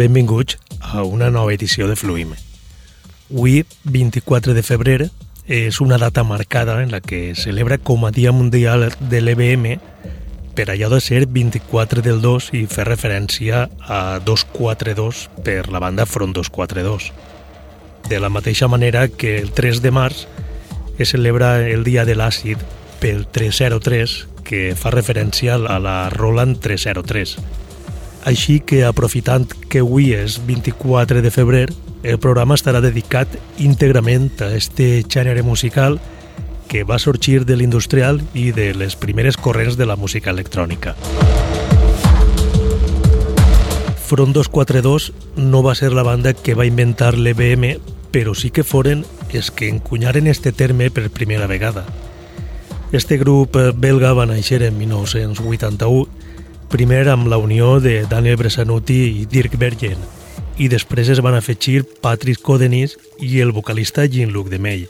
benvinguts a una nova edició de Fluim. Avui, 24 de febrer, és una data marcada en la que es celebra com a Dia Mundial de l'EBM per allò de ser 24 del 2 i fer referència a 242 per la banda Front 242. De la mateixa manera que el 3 de març es celebra el Dia de l'Àcid pel 303, que fa referència a la Roland 303. Així que, aprofitant que avui és 24 de febrer, el programa estarà dedicat íntegrament a este gènere musical que va sorgir de l'industrial i de les primeres corrents de la música electrònica. Front 242 no va ser la banda que va inventar l'EBM, però sí que foren els que encunyaren este terme per primera vegada. Este grup belga va néixer en 1981, primer amb la unió de Daniel Bresanuti i Dirk Bergen, i després es van afegir Patrick Codenis i el vocalista Jean-Luc Demey.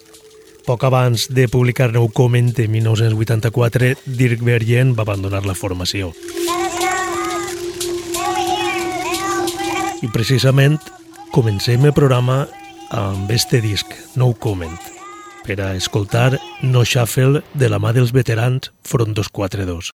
Poc abans de publicar Nou Comment en 1984, Dirk Bergen va abandonar la formació. I precisament comencem el programa amb este disc, No Comment per a escoltar No Shuffle de la mà dels veterans Front 242.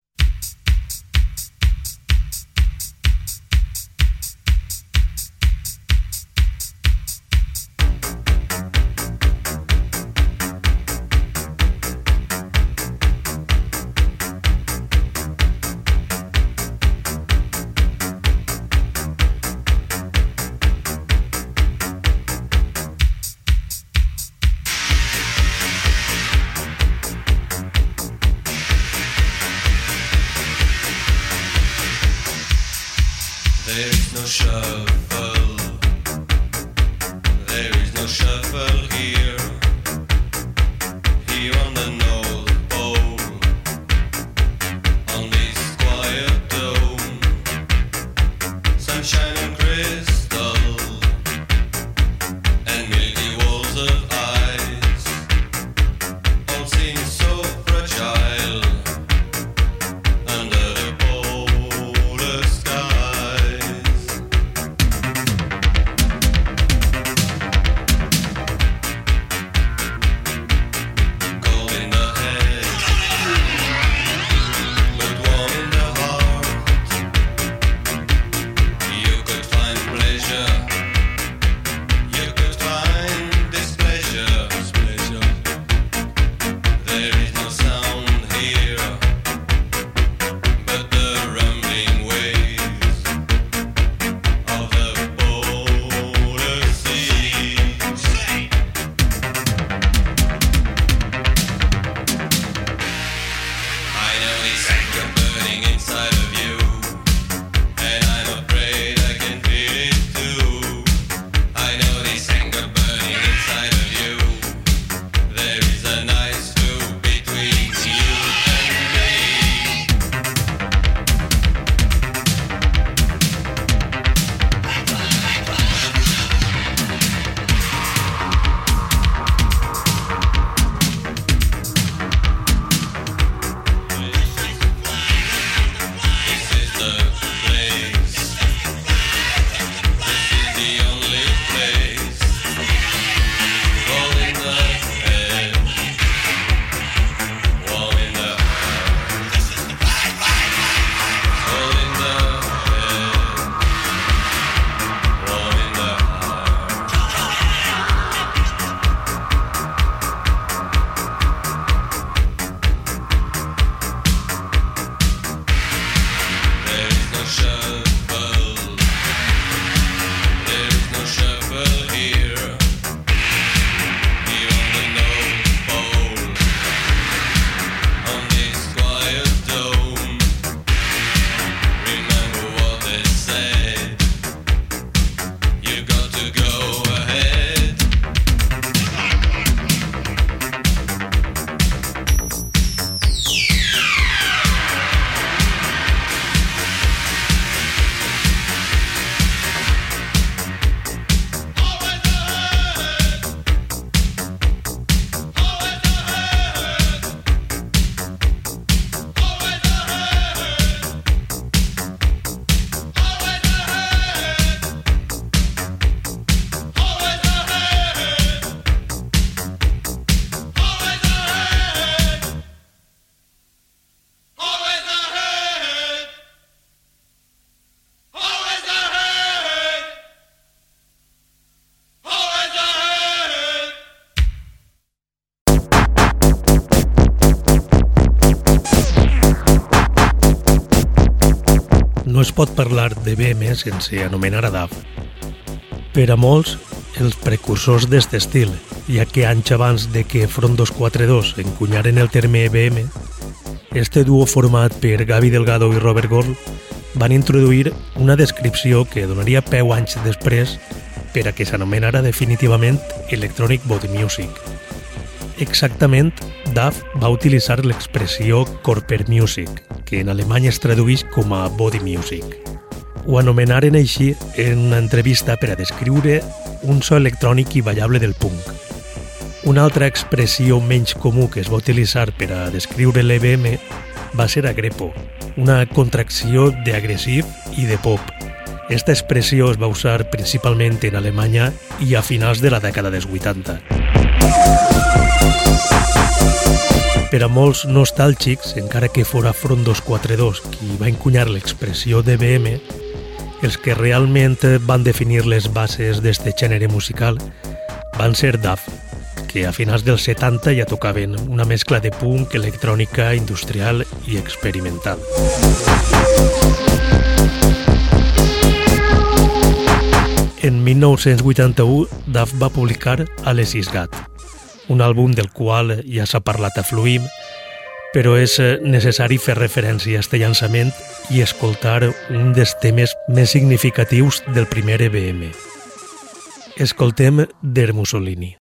Es pot parlar de BM sense anomenar a DAF. Per a molts, els precursors d'este estil, ja que anys abans de que Front 242 encunyaren el terme BM, este duo format per Gaby Delgado i Robert Gold van introduir una descripció que donaria peu anys després per a que s'anomenara definitivament Electronic Body Music. Exactament, DAF va utilitzar l'expressió Corper Music, que en alemany es tradueix com a Body Music. Ho anomenaren així en una entrevista per a descriure un so electrònic i ballable del punk. Una altra expressió menys comú que es va utilitzar per a descriure l'EBM va ser agrepo, una contracció d'agressiv i de pop. Esta expressió es va usar principalment en Alemanya i a finals de la dècada dels 80. Per a molts nostàlgics, encara que fora Front 242 qui va encunyar l'expressió DBM, els que realment van definir les bases d'este gènere musical van ser DAF, que a finals dels 70 ja tocaven una mescla de punk, electrònica, industrial i experimental. En 1981, DAF va publicar Alesis Gat, un àlbum del qual ja s'ha parlat a Fluim, però és eh, necessari fer referència a este llançament i escoltar un dels temes més significatius del primer EBM. Escoltem Der Mussolini.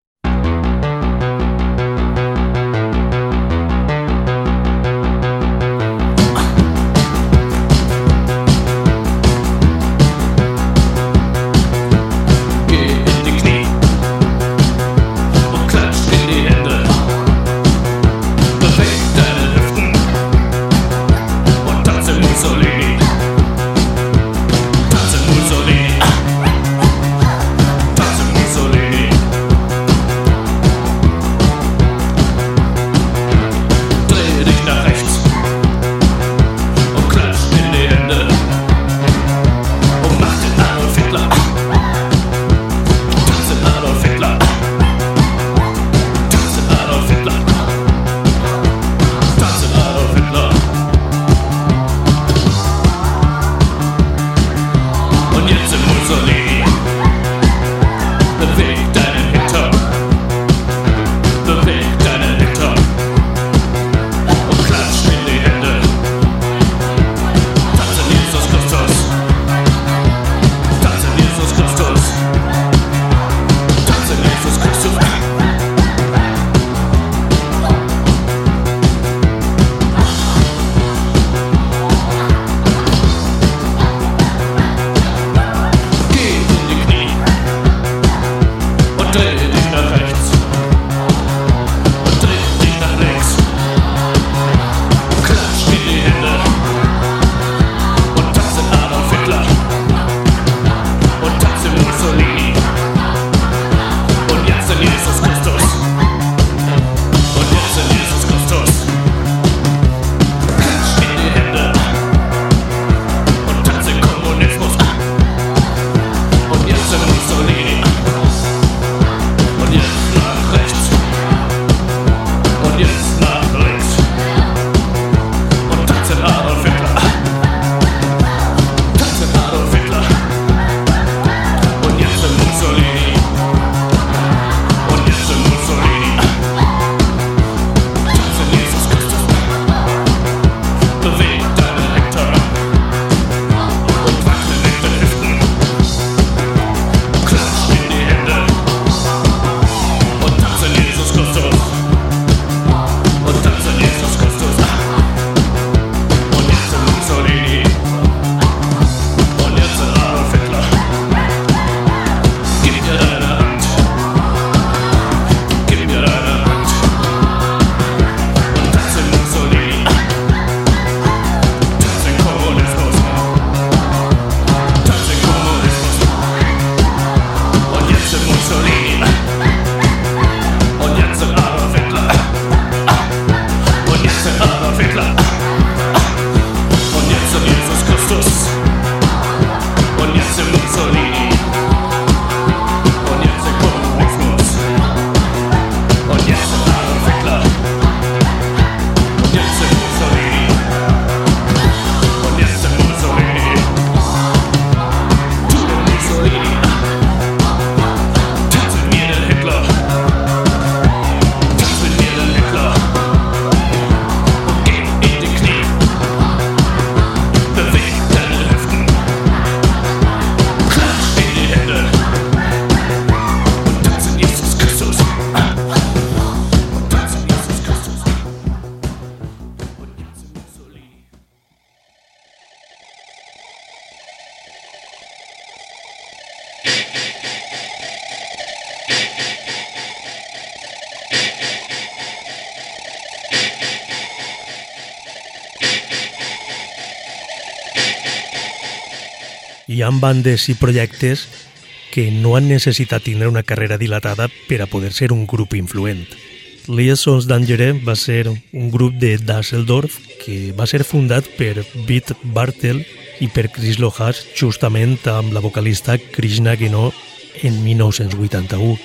Ha bandes i projectes que no han necessitat tindre una carrera dilatada per a poder ser un grup influent. Liaisons Dangereux va ser un grup de Düsseldorf que va ser fundat per Beat Bartel i per Chris Lojas justament amb la vocalista Krishna Geno en 1981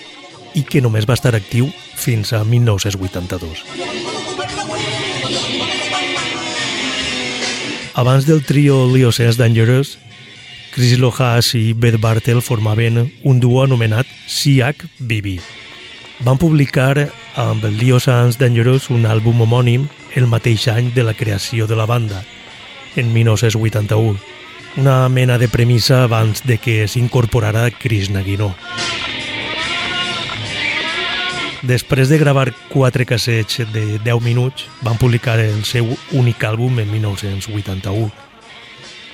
i que només va estar actiu fins a 1982. Abans del trio Liosens Dangerous, Chris Lojas i Beth Bartel formaven un duo anomenat CH-BB. Van publicar amb Liosens Dangerous un àlbum homònim el mateix any de la creació de la banda, en 1981, una mena de premissa abans de que s'incorporara Chris Naguinó. Després de gravar quatre cassets de 10 minuts, van publicar el seu únic àlbum en 1981.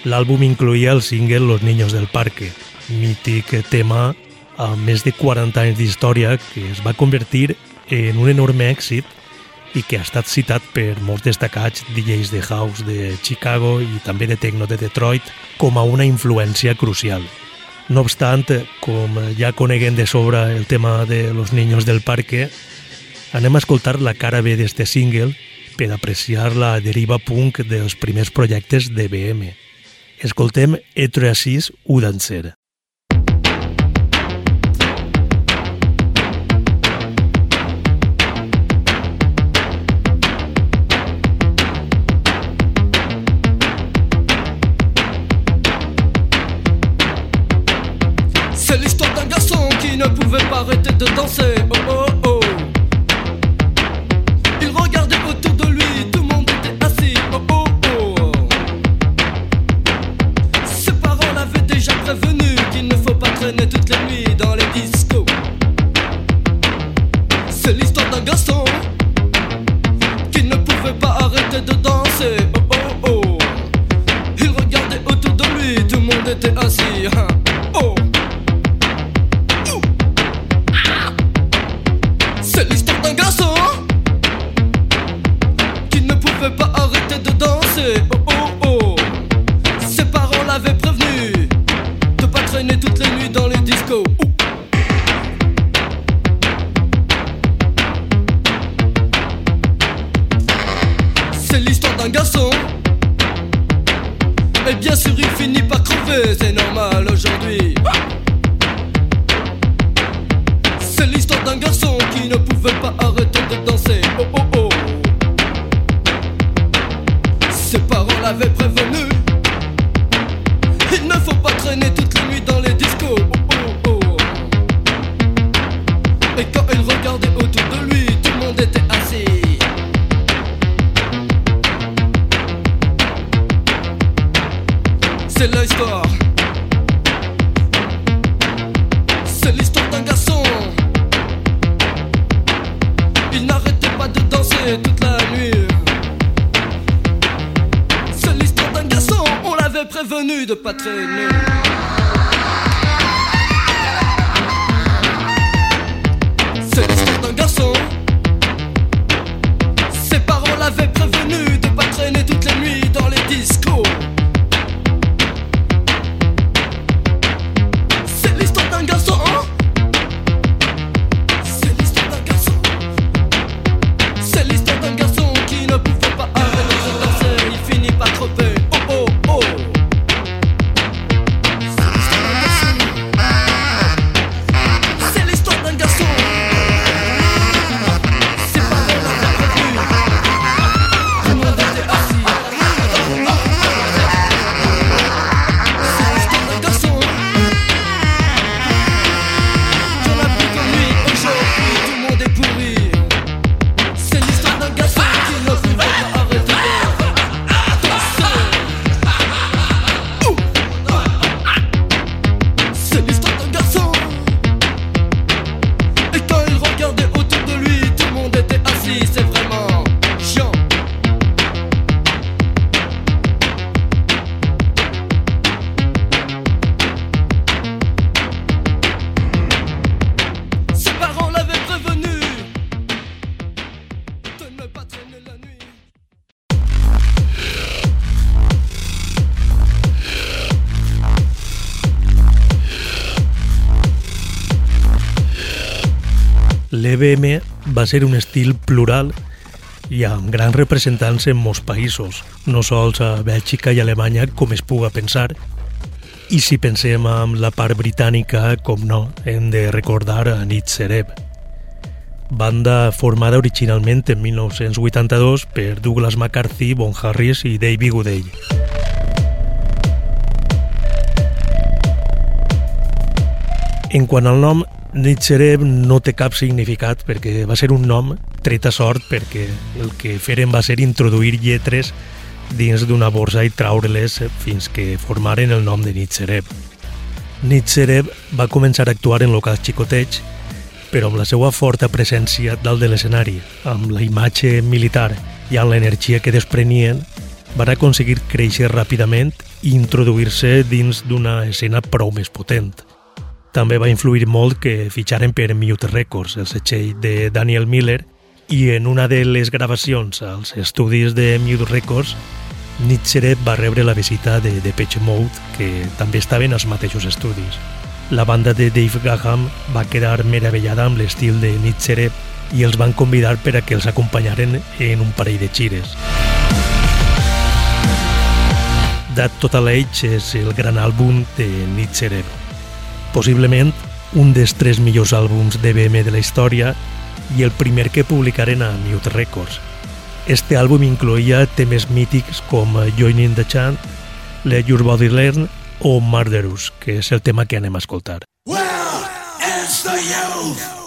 L'àlbum incluïa el single Los Niños del Parque, mític tema amb més de 40 anys d'història que es va convertir en un enorme èxit i que ha estat citat per molts destacats DJs de house de Chicago i també de techno de Detroit com a una influència crucial. No obstant, com ja coneguem de sobre el tema de Los Niños del Parque, anem a escoltar la cara B d'este single per apreciar la deriva punk dels primers projectes de BM. Escoltem Etroasis Udancer. C'est l'histoire d'un garçon qui ne pouvait pas arrêter de danser. Oh. oh. person no more. l'EBM va ser un estil plural i amb grans representants en molts països, no sols a Bèlgica i Alemanya com es puga pensar. I si pensem en la part britànica, com no, hem de recordar a Nit Sereb. Banda formada originalment en 1982 per Douglas McCarthy, Bon Harris i Davey Goodell. En quant al nom, Nitxereb no té cap significat perquè va ser un nom tret a sort perquè el que feren va ser introduir lletres dins d'una borsa i traure-les fins que formaren el nom de Nitxereb. Nitxereb va començar a actuar en locals xicotets però amb la seva forta presència dalt de l'escenari, amb la imatge militar i amb l'energia que desprenien, van aconseguir créixer ràpidament i introduir-se dins d'una escena prou més potent. També va influir molt que fitxaren per Mute Records, el setxell de Daniel Miller, i en una de les gravacions als estudis de Mute Records, Nietzsche va rebre la visita de Depeche Mode, que també estaven als mateixos estudis. La banda de Dave Gaham va quedar meravellada amb l'estil de Nietzsche i els van convidar per a que els acompanyaren en un parell de xires. That Total Age és el gran àlbum de Nietzsche possiblement un dels tres millors àlbums d'EBM de la història i el primer que publicaren a Mute Records. Este àlbum incloïa temes mítics com Joining the Chant, Let Your Body Learn o Murderous, que és el tema que anem a escoltar. Where is the youth?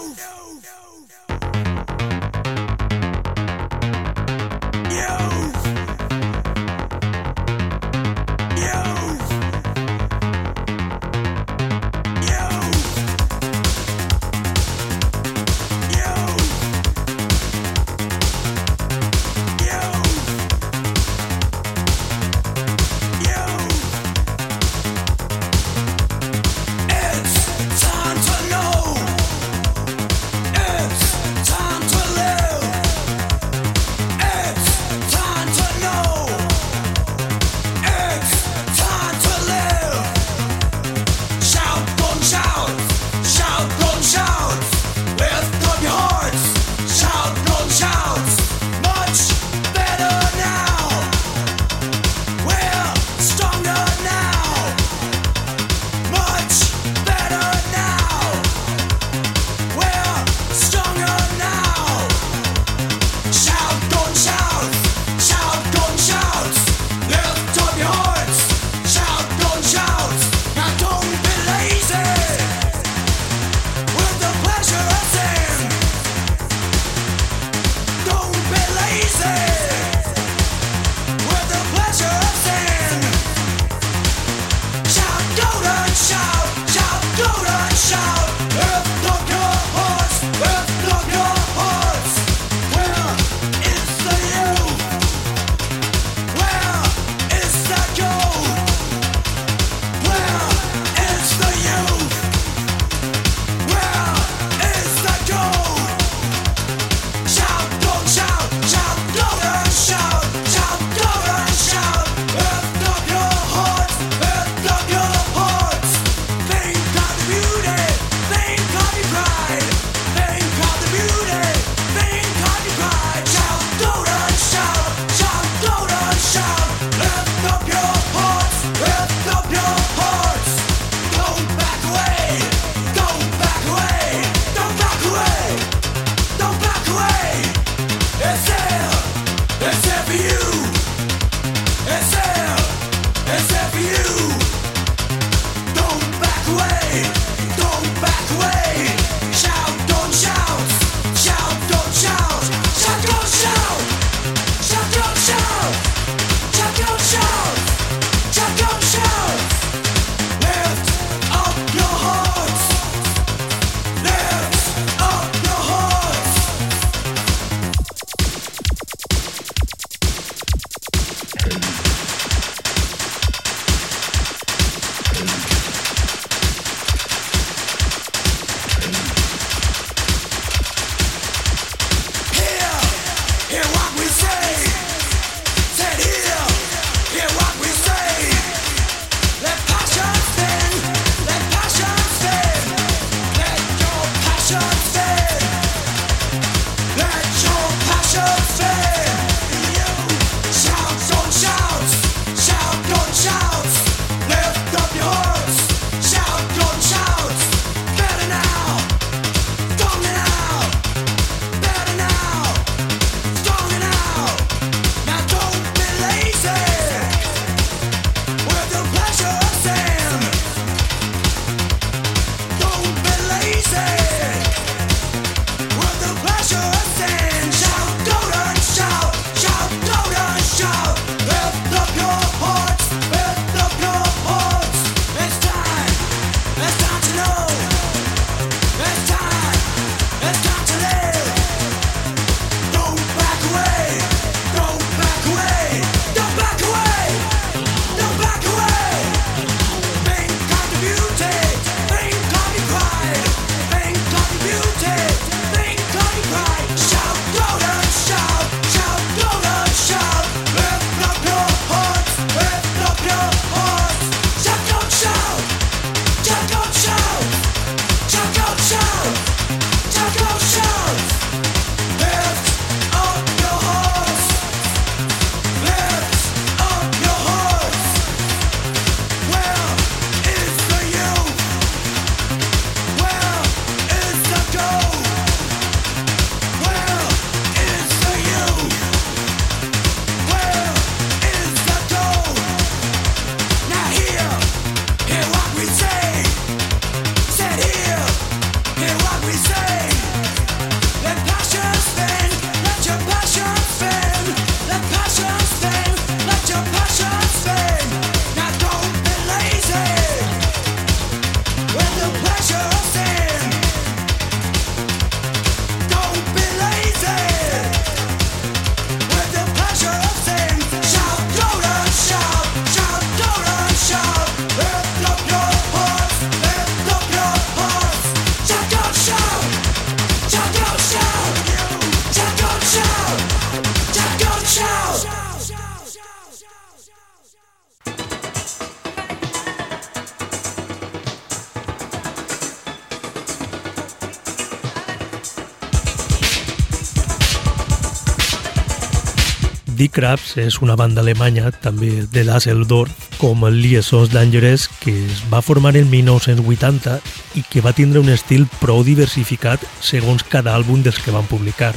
És una banda alemanya, també de Düsseldorf, com el Liaisons Dangerous, que es va formar el 1980 i que va tindre un estil prou diversificat segons cada àlbum dels que van publicar.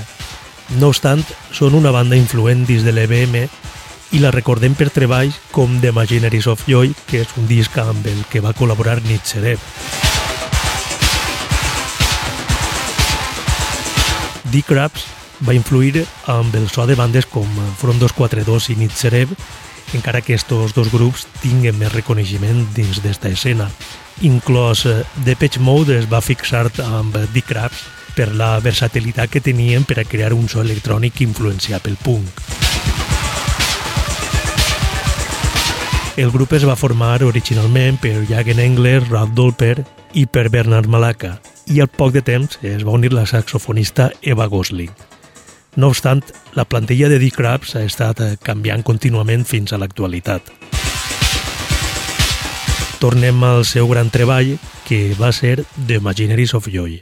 No obstant, són una banda influent dins de l'EBM i la recordem per treballs com The Imaginaries of Joy, que és un disc amb el que va col·laborar Nietzsche. Die Krabs va influir amb el so de bandes com From 242 i Nitzerev, encara que estos dos grups tinguen més reconeixement dins d'esta escena. Inclòs Depeche Mode es va fixar amb The Krabs per la versatilitat que tenien per a crear un so electrònic influenciat pel punk. El grup es va formar originalment per Jagen Engler, Ralph Dolper i per Bernard Malaka, i al poc de temps es va unir la saxofonista Eva Gosling. No obstant, la plantilla de Dick Krabs ha estat eh, canviant contínuament fins a l'actualitat. Tornem al seu gran treball, que va ser The Imaginaries of Joy.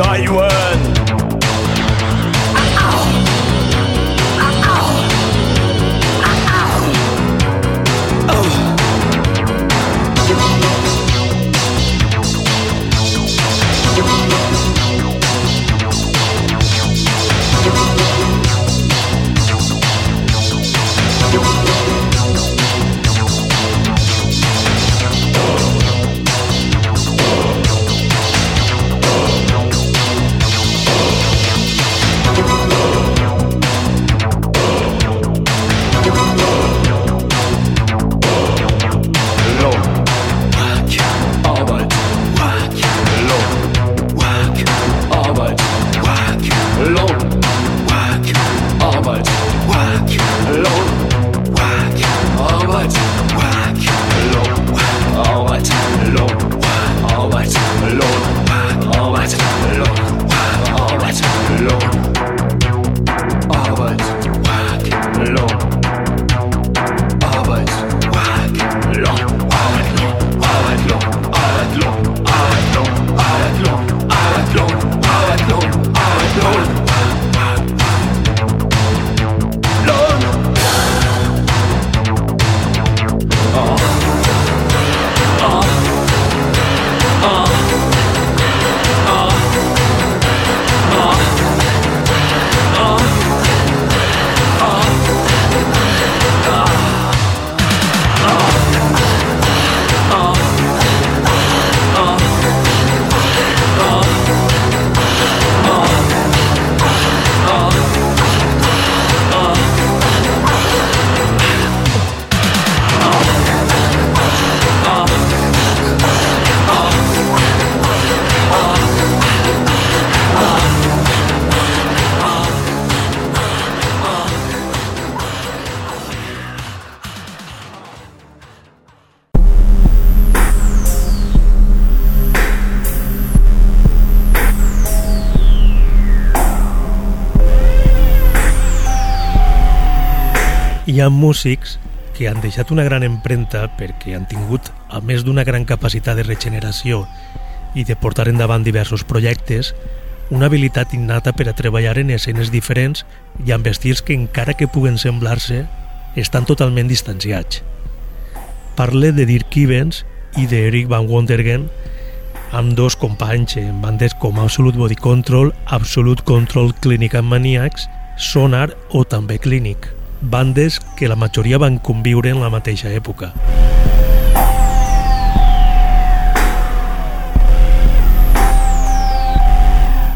as Ha músics que han deixat una gran empremta perquè han tingut, a més d'una gran capacitat de regeneració i de portar endavant diversos projectes, una habilitat innata per a treballar en escenes diferents i amb estils que encara que puguen semblar-se, estan totalment distanciats. Parle de Dirk Evans i d'Eric Van Wonderen, amb dos companys en bandes com Absolute Body Control, Absolute Control Clinic and Maniacs, Sonar o també Clinic, bandes que la majoria van conviure en la mateixa època.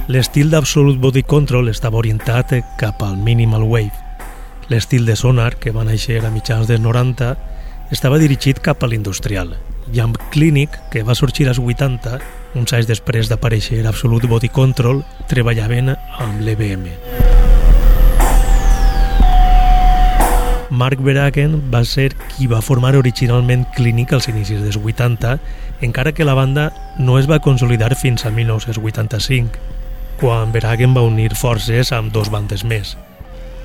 L'estil d'Absolute Body Control estava orientat cap al minimal wave. L'estil de Sonar, que va néixer a mitjans dels 90, estava dirigit cap a l'industrial. I amb Clinic, que va sorgir als 80, uns anys després d'aparèixer Absolute Body Control, treballaven amb l'EBM. Mark Verhagen va ser qui va formar originalment Clinic als inicis dels 80, encara que la banda no es va consolidar fins a 1985, quan Verhagen va unir forces amb dos bandes més,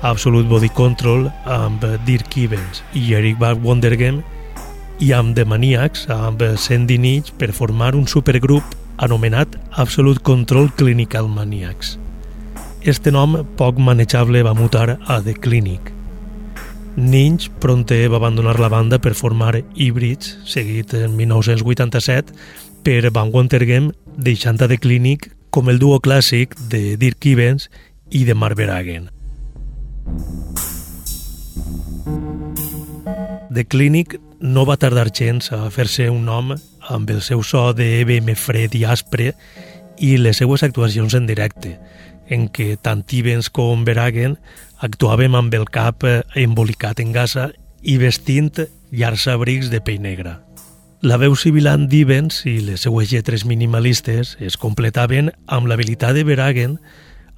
Absolute Body Control amb Dirk Evans i Eric Van Wondergem i amb The Maniacs amb Sandy Nietzsche per formar un supergrup anomenat Absolute Control Clinical Maniacs. Este nom poc manejable va mutar a The Clinic. Ninch pronte va abandonar la banda per formar Hybrids, seguit en 1987 per Van Wontergem, deixant The Clinic com el duo clàssic de Dirk Evans i de Mark Verhagen. The Clinic no va tardar gens a fer-se un nom amb el seu so de EBM fred i aspre i les seues actuacions en directe, en què tant Evans com Verhagen actuàvem amb el cap embolicat en gasa i vestint llargs abrics de pell negra. La veu sibilant d'Ivens i les seues lletres minimalistes es completaven amb l'habilitat de Verhagen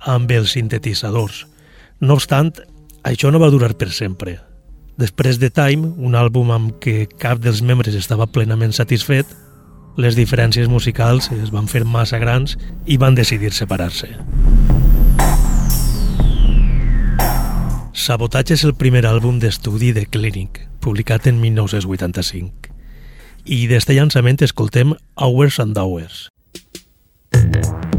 amb els sintetitzadors. No obstant, això no va durar per sempre. Després de Time, un àlbum amb què cap dels membres estava plenament satisfet, les diferències musicals es van fer massa grans i van decidir separar-se. Sabotatge és el primer àlbum d'estudi de Clinic, publicat en 1985 i d'este llançament escoltem Hours and Hours. Arkinder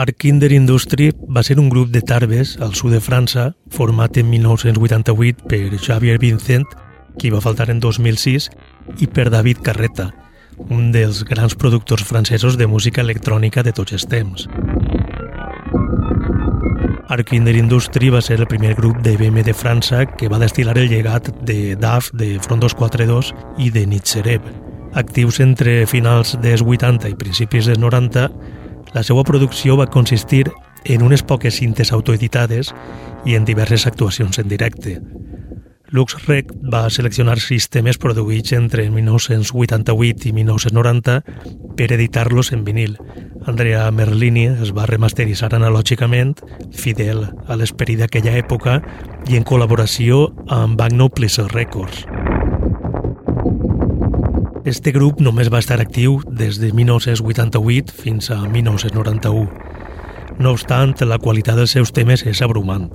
Industry va ser un grup de tarbes al sud de França format en 1988 per Xavier Vincent, qui va faltar en 2006, i per David Carreta, un dels grans productors francesos de música electrònica de tots els temps. Arkinder Industry va ser el primer grup de BM de França que va destilar el llegat de DAF, de Front 242 i de Nitzerev. Actius entre finals dels 80 i principis dels 90, la seva producció va consistir en unes poques cintes autoeditades i en diverses actuacions en directe. LuxRec va seleccionar sistemes produïts entre 1988 i 1990 per editar-los en vinil. Andrea Merlini es va remasteritzar analògicament, fidel a l'esperit d'aquella època i en col·laboració amb Bagno Pleasure Records. Este grup només va estar actiu des de 1988 fins a 1991. No obstant, la qualitat dels seus temes és abrumant.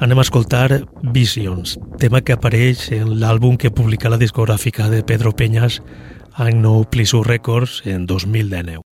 Anem a escoltar Visions, tema que apareix en l'àlbum que publica la discogràfica de Pedro Peñas, Agno Plisu Records, en 2019.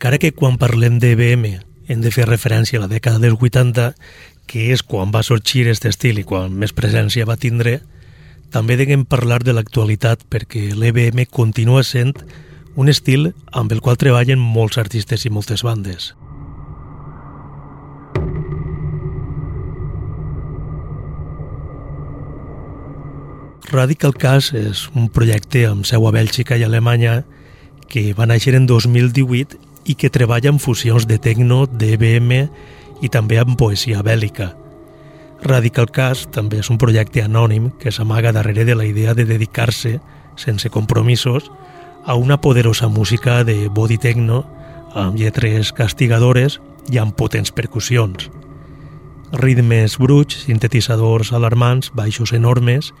Encara que quan parlem d'EBM hem de fer referència a la dècada dels 80, que és quan va sorgir aquest estil i quan més presència va tindre, també deguem parlar de l'actualitat perquè l'EBM continua sent un estil amb el qual treballen molts artistes i moltes bandes. Radical Cash és un projecte amb seu a Bèlgica i Alemanya que va néixer en 2018 i que treballa amb fusions de techno, d'EBM i també amb poesia bèl·lica. Radical Cast també és un projecte anònim que s'amaga darrere de la idea de dedicar-se, sense compromisos, a una poderosa música de body techno amb lletres castigadores i amb potents percussions. Ritmes bruts, sintetitzadors alarmants, baixos enormes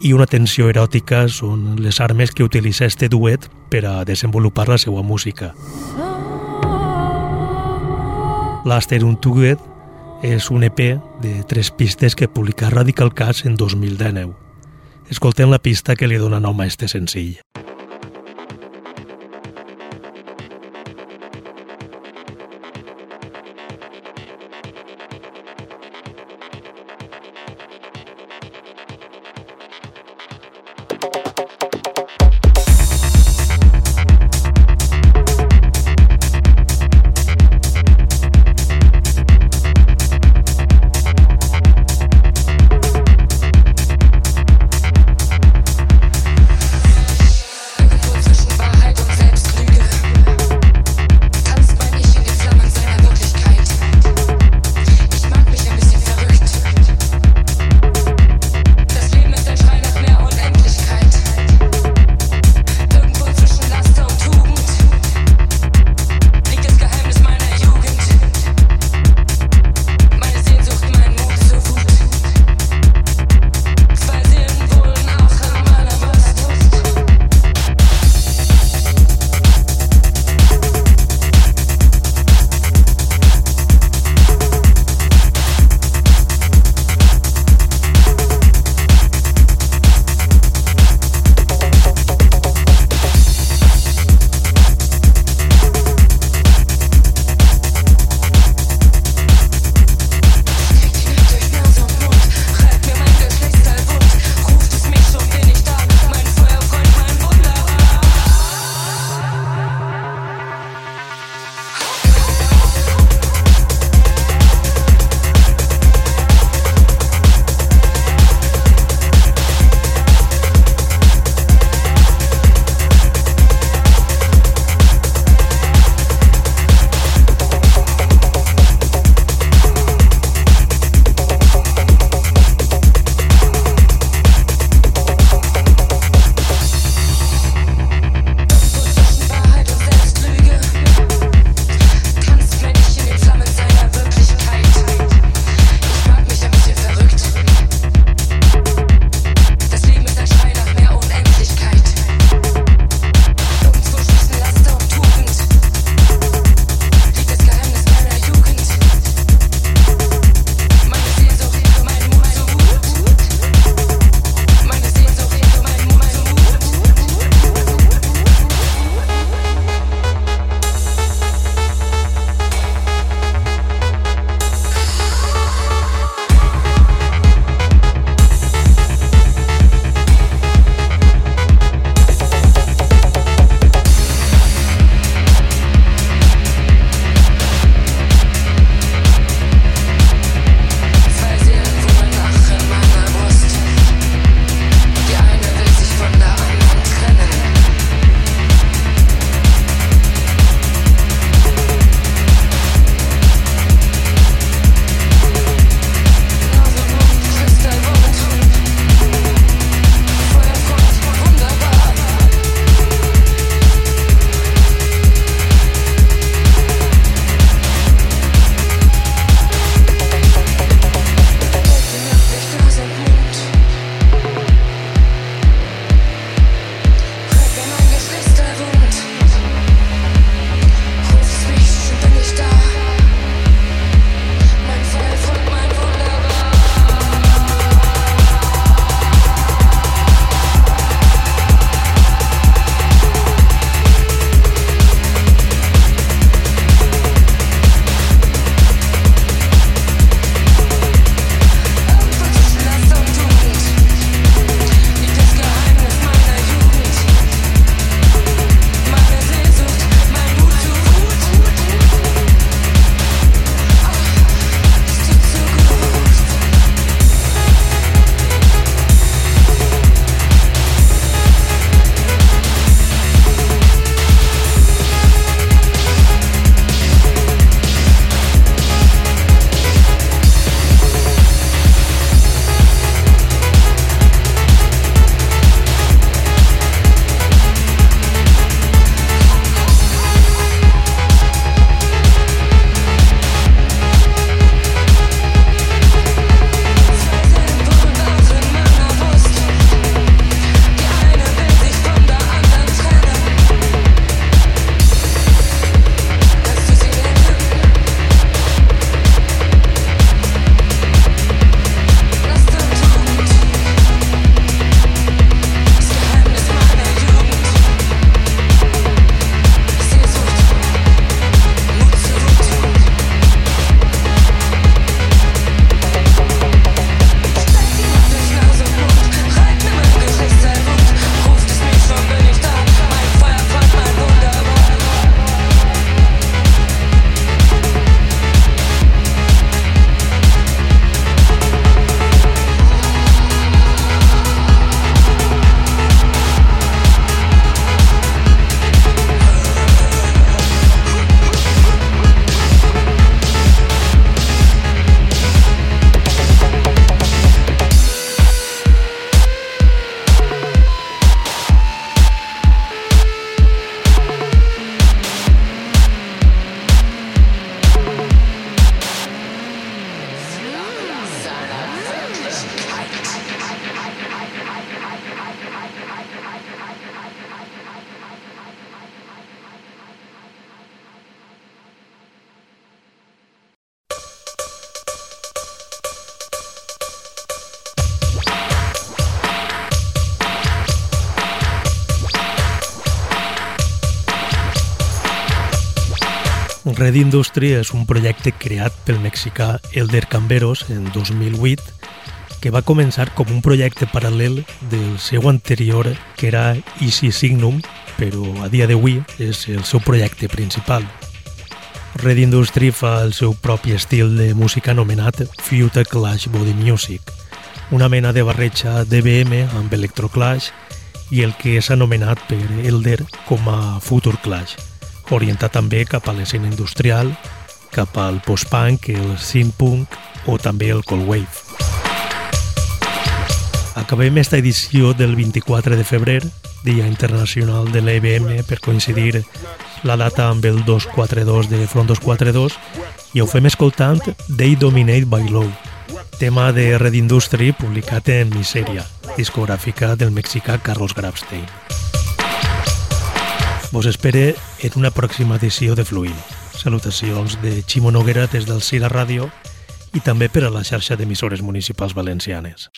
i una tensió eròtica són les armes que utilitza este duet per a desenvolupar la seva música. L'Aster Untugged és un EP de tres pistes que publica Radical Cast en 2019. Escoltem la pista que li dona nom a este senzill. Red Industry és un projecte creat pel mexicà Elder Camberos en 2008 que va començar com un projecte paral·lel del seu anterior que era Easy Signum, però a dia d'avui és el seu projecte principal. Red Industry fa el seu propi estil de música anomenat Future Clash Body Music, una mena de barreja d'EBM amb Electroclash i el que és anomenat per Elder com a Future Clash, orientat també cap a l'escena industrial, cap al post-punk, el synth-punk o també el cold wave. Acabem esta edició del 24 de febrer, Dia Internacional de l'EBM, per coincidir la data amb el 242 de Front 242 i ho fem escoltant They Dominate by Law, tema de Red Industry publicat en Miseria, discogràfica del mexicà Carlos Grabstein. Vos espere en una pròxima edició de Fluïn. Salutacions de Ximo Noguera des del Cira Ràdio i també per a la xarxa d'emissores municipals valencianes.